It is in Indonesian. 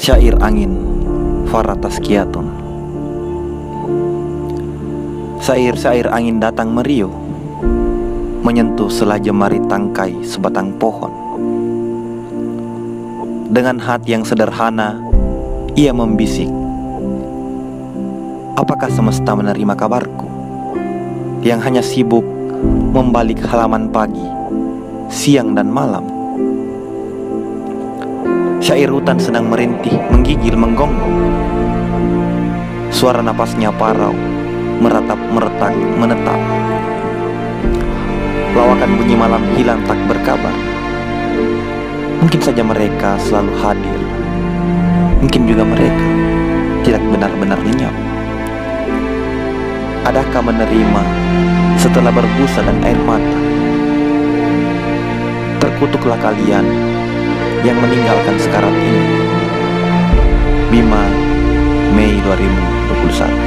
Syair Angin Faratas Kiaton Sair-sair angin datang meriu Menyentuh selah jemari tangkai sebatang pohon. Dengan hati yang sederhana Ia membisik Apakah semesta menerima kabarku? Yang hanya sibuk membalik halaman pagi Siang dan malam Syair hutan sedang merintih, menggigil, menggonggong. Suara napasnya parau, meratap, meretak, menetap. Lawakan bunyi malam hilang tak berkabar. Mungkin saja mereka selalu hadir. Mungkin juga mereka tidak benar-benar lenyap. Adakah menerima setelah berbusa dan air mata? Terkutuklah kalian yang meninggalkan sekarat ini. Bima, Mei 2021